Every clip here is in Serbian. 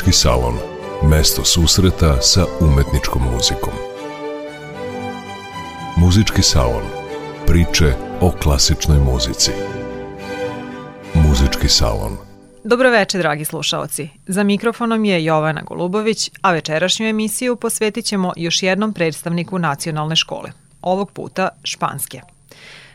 Muzički salon. Mesto susreta sa umetničkom muzikom. Muzički salon. Priče o klasičnoj muzici. Muzički salon. Dobro veče, dragi slušaoci. Za mikrofonom je Jovana Golubović, a večerašnju emisiju posvetit ćemo još jednom predstavniku nacionalne škole. Ovog puta španske.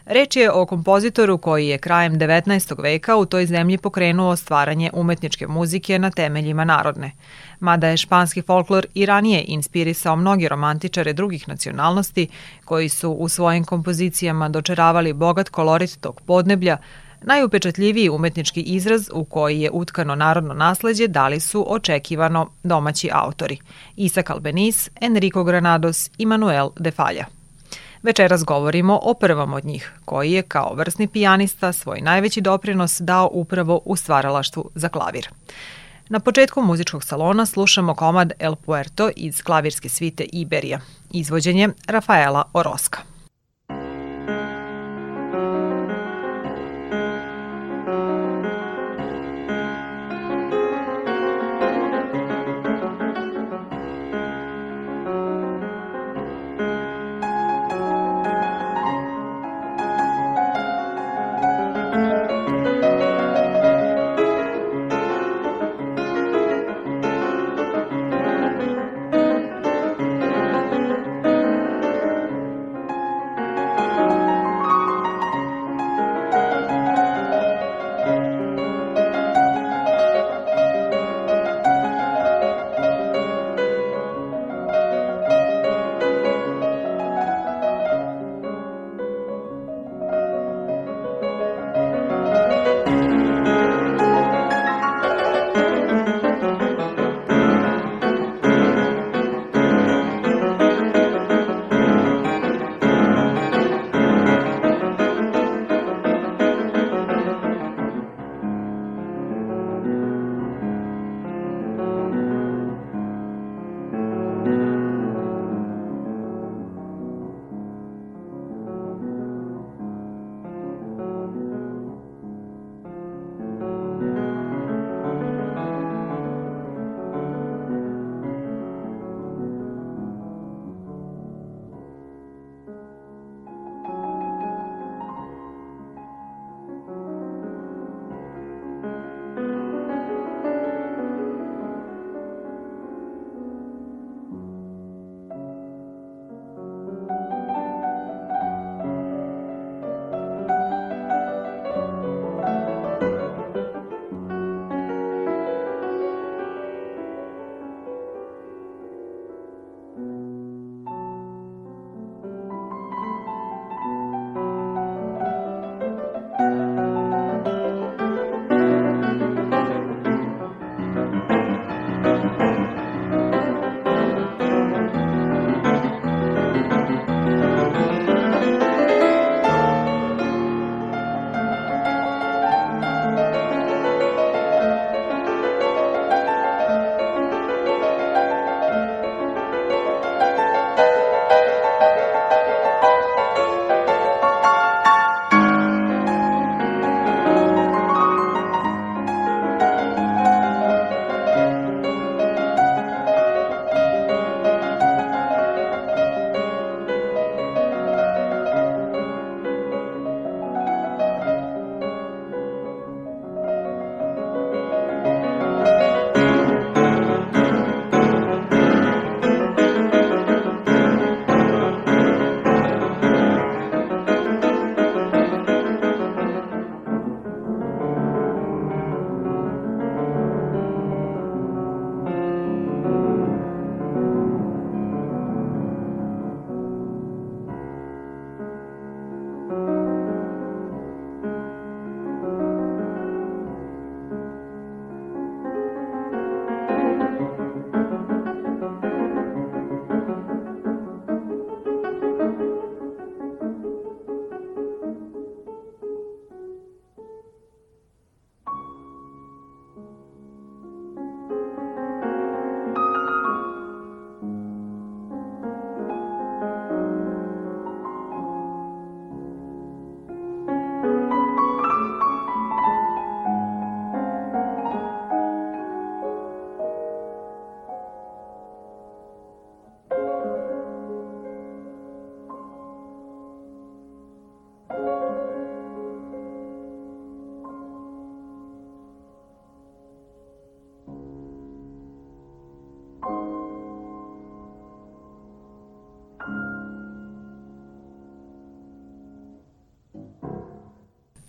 Reč je o kompozitoru koji je krajem 19. veka u toj zemlji pokrenuo stvaranje umetničke muzike na temeljima narodne. Mada je španski folklor i ranije inspirisao mnogi romantičare drugih nacionalnosti koji su u svojim kompozicijama dočeravali bogat kolorit tog podneblja, Najupečatljiviji umetnički izraz u koji je utkano narodno nasleđe dali su očekivano domaći autori Isak Albenis, Enrico Granados i Manuel de Falja. Večeras govorimo o prvom od njih, koji je kao vrsni pijanista svoj najveći doprinos dao upravo u stvaralaštvu za klavir. Na početku muzičkog salona slušamo komad El Puerto iz klavirske svite Iberija, izvođenje Rafaela Oroska.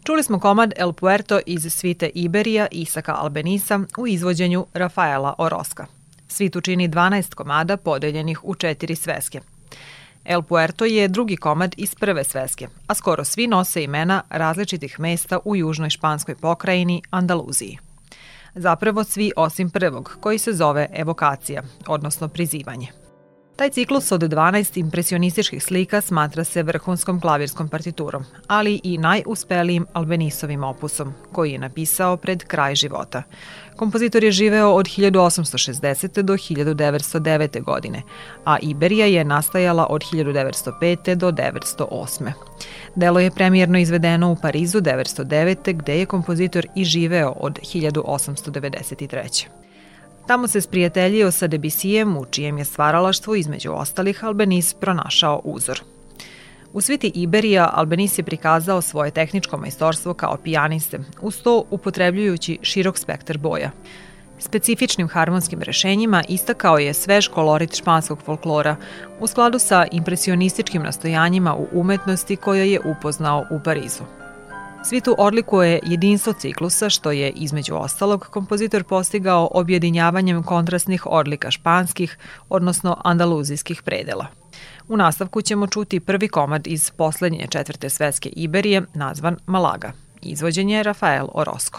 Čuli smo komad El Puerto iz svite Iberija Isaka Albenisa u izvođenju Rafaela Oroska. Svitu čini 12 komada podeljenih u četiri sveske. El Puerto je drugi komad iz prve sveske, a skoro svi nose imena različitih mesta u južnoj španskoj pokrajini Andaluziji. Zapravo svi osim prvog, koji se zove evokacija, odnosno prizivanje. Taj ciklus od 12 impresionističkih slika smatra se vrhunskom klavirskom partiturom, ali i najuspelijim Albenisovim opusom, koji je napisao pred kraj života. Kompozitor je živeo od 1860. do 1909. godine, a Iberija je nastajala od 1905. do 1908. Delo je premijerno izvedeno u Parizu 1909. gde je kompozitor i živeo od 1893. Tamo se sprijateljio sa Debisijem, u čijem je stvaralaštvu između ostalih Albenis pronašao uzor. U sviti Iberija Albenis je prikazao svoje tehničko majstorstvo kao pijaniste, uz to upotrebljujući širok spektar boja. Specifičnim harmonskim rešenjima istakao je svež kolorit španskog folklora u skladu sa impresionističkim nastojanjima u umetnosti koje je upoznao u Parizu. Svitu odlikuje jedinstvo ciklusa, što je, između ostalog, kompozitor postigao objedinjavanjem kontrastnih odlika španskih, odnosno andaluzijskih predela. U nastavku ćemo čuti prvi komad iz poslednje četvrte svetske Iberije, nazvan Malaga. Izvođen je Rafael Orozco.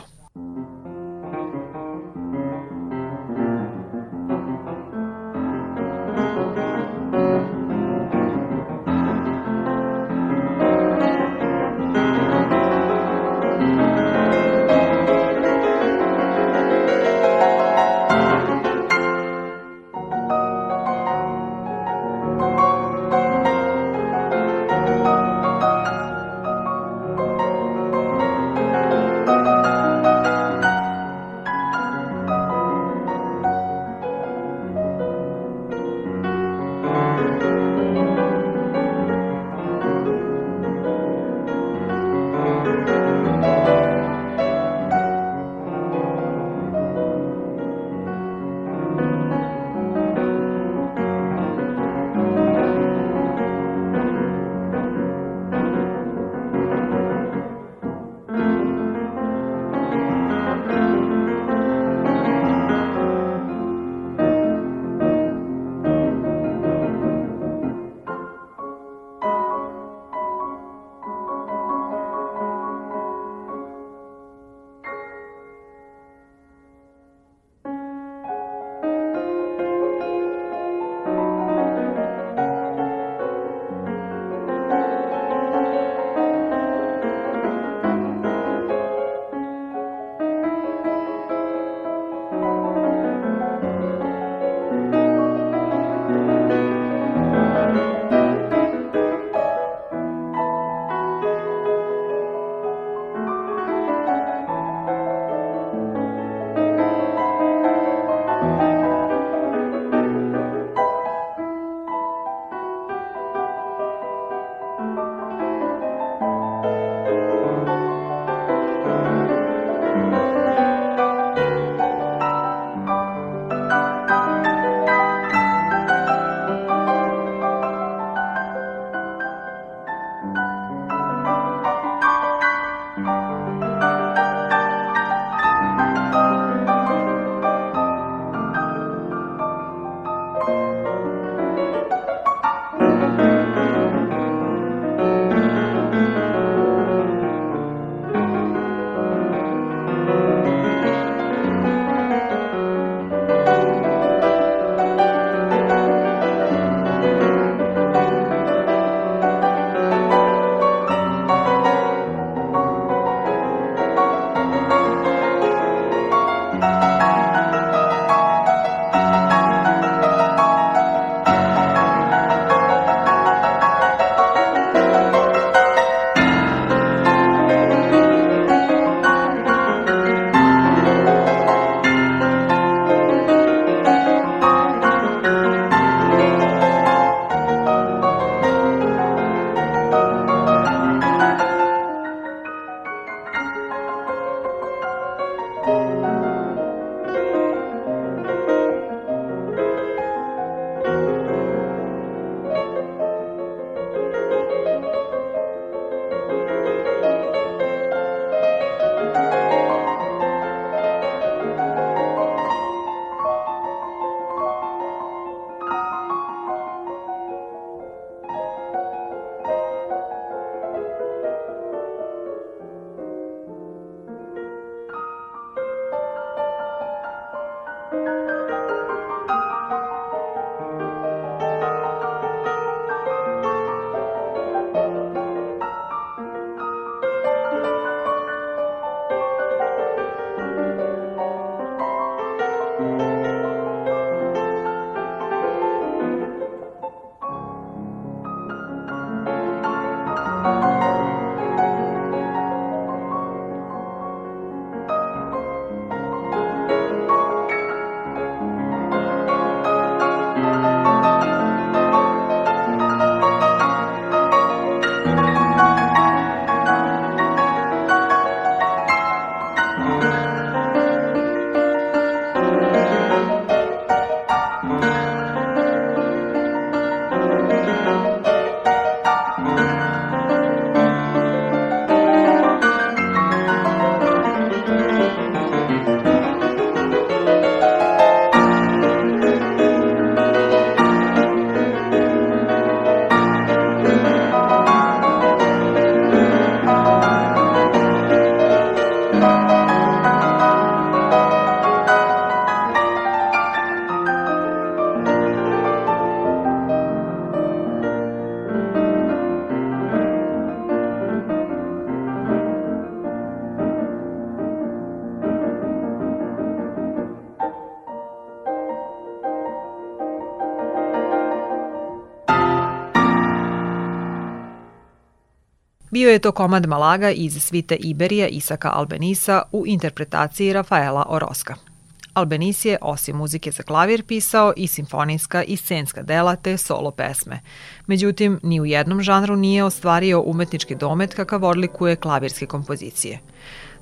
Bio je to komad Malaga iz svite Iberija Isaka Albenisa u interpretaciji Rafaela Oroska. Albenis je, osim muzike za klavir, pisao i simfonijska i scenska dela te solo pesme. Međutim, ni u jednom žanru nije ostvario umetnički domet kakav odlikuje klavirske kompozicije.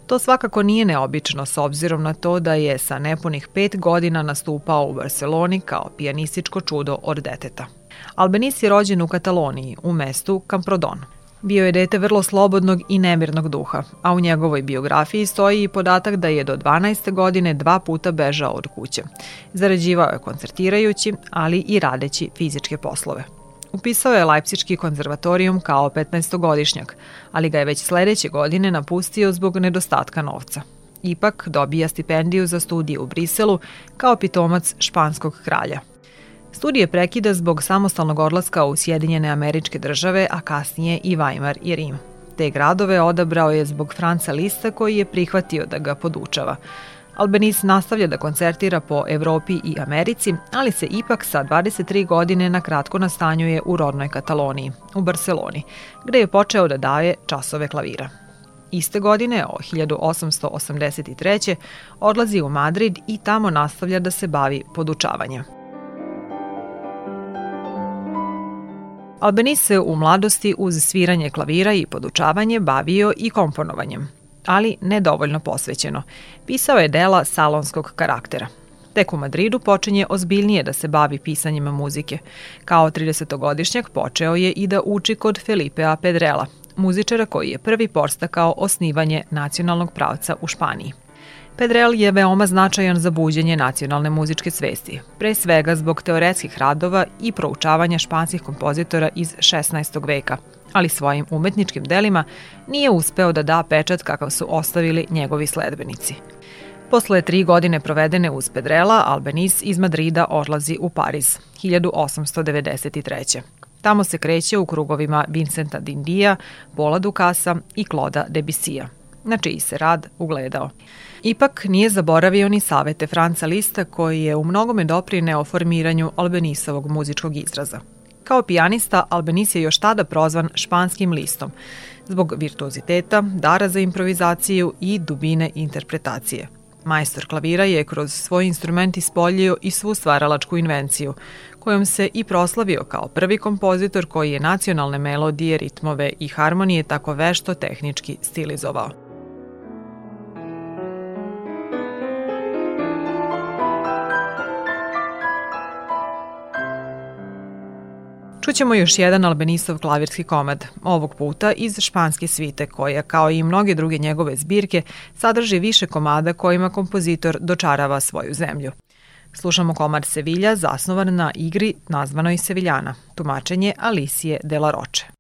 To svakako nije neobično s obzirom na to da je sa nepunih pet godina nastupao u Barceloni kao pijanističko čudo od deteta. Albenis je rođen u Kataloniji, u mestu Camprodon. Bio je dete vrlo slobodnog i nemirnog duha, a u njegovoj biografiji stoji i podatak da je do 12. godine dva puta bežao od kuće. Zarađivao je koncertirajući, ali i radeći fizičke poslove. Upisao je Leipzički konzervatorijum kao 15-godišnjak, ali ga je već sledeće godine napustio zbog nedostatka novca. Ipak dobija stipendiju za studije u Briselu kao pitomac španskog kralja – Studije prekida zbog samostalnog odlaska u Sjedinjene američke države, a kasnije i Weimar i Rim. Te gradove odabrao je zbog Franca Lista koji je prihvatio da ga podučava. Albanese nastavlja da koncertira po Evropi i Americi, ali se ipak sa 23 godine na kratko nastanjuje u rodnoj Kataloniji, u Barceloni, gde je počeo da daje časove klavira. Iste godine, o 1883. odlazi u Madrid i tamo nastavlja da se bavi podučavanjem. Albanese se u mladosti uz sviranje klavira i podučavanje bavio i komponovanjem, ali nedovoljno posvećeno. Pisao je dela salonskog karaktera. Tek u Madridu počinje ozbiljnije da se bavi pisanjem muzike. Kao 30-godišnjak počeo je i da uči kod Felipea Pedrela, muzičara koji je prvi porstakao osnivanje nacionalnog pravca u Španiji. Pedrel je veoma značajan za buđenje nacionalne muzičke svesti, pre svega zbog teoretskih radova i proučavanja španskih kompozitora iz 16. veka, ali svojim umetničkim delima nije uspeo da da pečat kakav su ostavili njegovi sledbenici. Posle tri godine provedene uz Pedrela, Albenis iz Madrida odlazi u Pariz, 1893. Tamo se kreće u krugovima Vincenta Dindija, Paula Dukasa i Kloda Debisija, na čiji se rad ugledao. Ipak nije zaboravio ni savete Franca Lista koji je u mnogome doprineo formiranju Albenisovog muzičkog izraza. Kao pijanista, Albenis je još tada prozvan španskim listom, zbog virtuoziteta, dara za improvizaciju i dubine interpretacije. Majstor klavira je kroz svoj instrument ispoljio i svu stvaralačku invenciju, kojom se i proslavio kao prvi kompozitor koji je nacionalne melodije, ritmove i harmonije tako vešto tehnički stilizovao. Čućemo još jedan Albenisov klavirski komad, ovog puta iz španske svite koja, kao i mnoge druge njegove zbirke, sadrži više komada kojima kompozitor dočarava svoju zemlju. Slušamo komad Sevilja zasnovan na igri nazvanoj Seviljana, tumačenje Alicije de la Roche.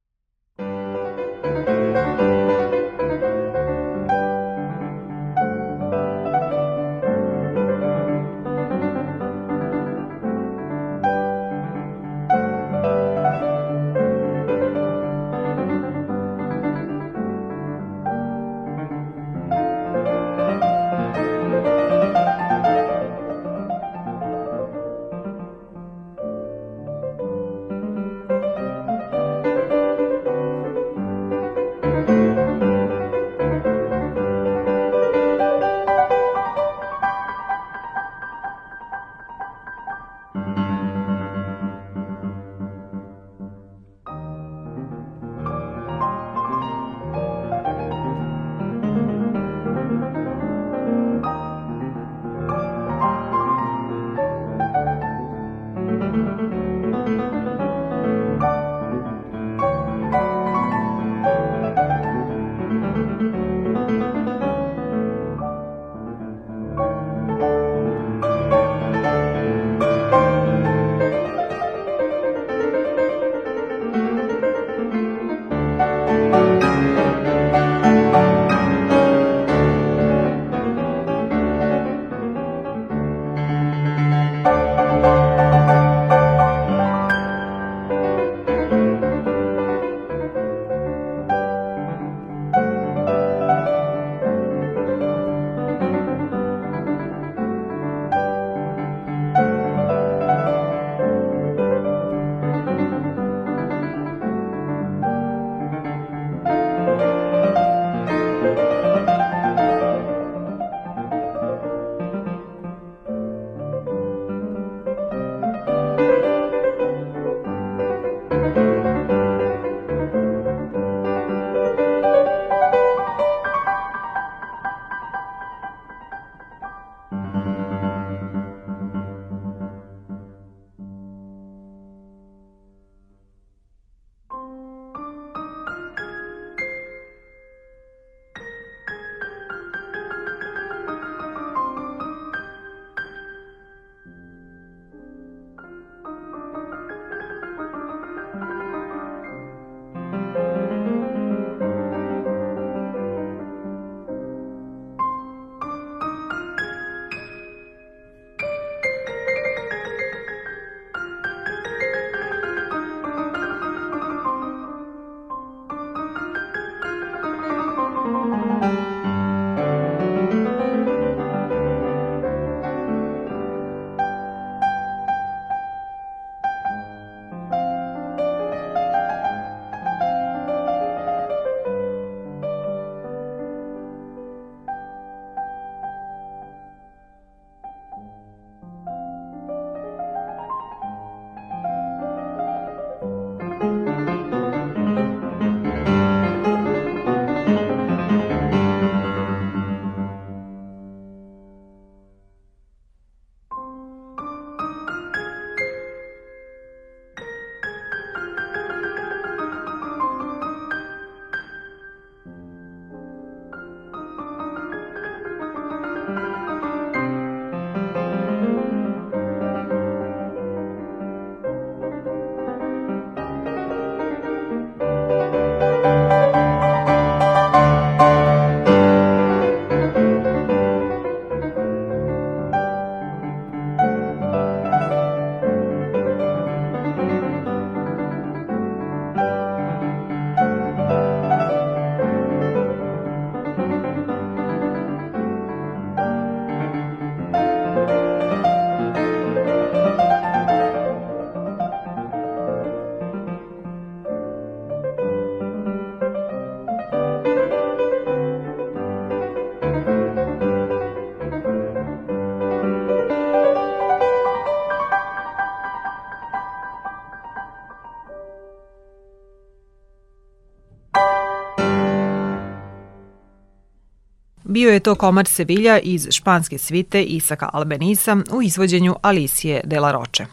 Bio je to komad Sevilla iz španske svite Isaka Albenisa u izvođenju Alicije de la Roche.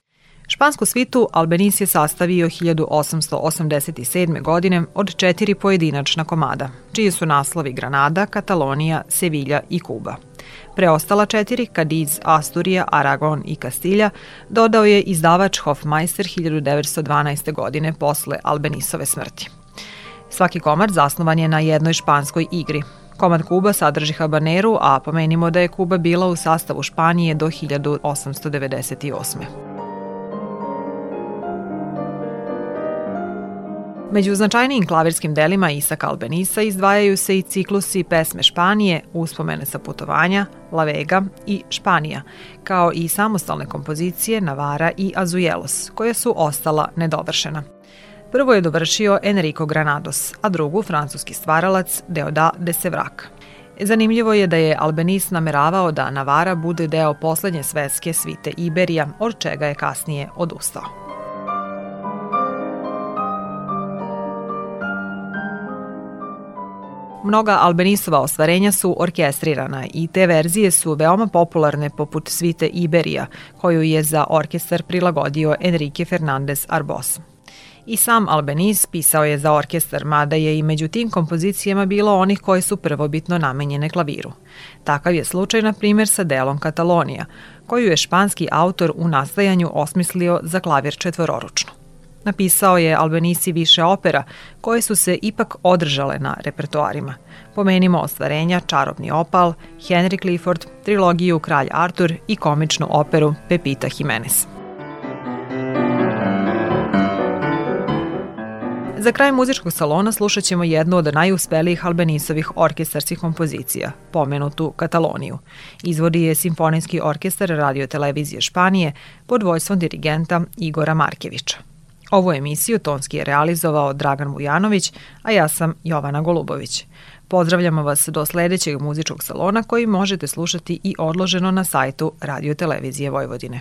Špansku svitu Albenis je sastavio 1887. godine od četiri pojedinačna komada, čiji su naslovi Granada, Katalonija, Sevilla i Kuba. Preostala četiri, Cadiz, Asturija, Aragon i Kastilja, dodao je izdavač Hofmeister 1912. godine posle Albenisove smrti. Svaki komad zasnovan je na jednoj španskoj igri. Komad Kuba sadrži habaneru, a pomenimo da je Kuba bila u sastavu Španije do 1898. Među značajnijim klavirskim delima Isaka Albenisa izdvajaju se i ciklusi pesme Španije, uspomene sa putovanja, La Vega i Španija, kao i samostalne kompozicije Navara i Azuelos, koje su ostala nedovršena. Prvo je dovršio Enrico Granados, a drugu francuski stvaralac Deoda de Sevrak. Zanimljivo je da je Albenis nameravao da Navara bude deo poslednje svetske svite Iberija, od čega je kasnije odustao. Mnoga Albenisova ostvarenja su orkestrirana i te verzije su veoma popularne poput svite Iberija, koju je za orkestar prilagodio Enrique Fernandez Arbos. I sam Albenis pisao je za orkestar, mada je i među tim kompozicijama bilo onih koje su prvobitno namenjene klaviru. Takav je slučaj, na primjer, sa delom Katalonija, koju je španski autor u nastajanju osmislio za klavir četvororučno. Napisao je Albanisi više opera koje su se ipak održale na repertoarima. Pomenimo ostvarenja Čarobni opal, Henry Clifford, trilogiju Kralj Artur i komičnu operu Pepita Jimenez. Za kraj muzičkog salona slušat ćemo jednu od najuspelijih Albanisovih orkestarskih kompozicija, pomenutu Kataloniju. Izvodi je Simfonijski orkestar radio televizije Španije pod vojstvom dirigenta Igora Markevića. Ovu emisiju tonski je realizovao Dragan Vujanović, a ja sam Jovana Golubović. Pozdravljamo vas do sledećeg muzičkog salona koji možete slušati i odloženo na sajtu Radio Televizije Vojvodine.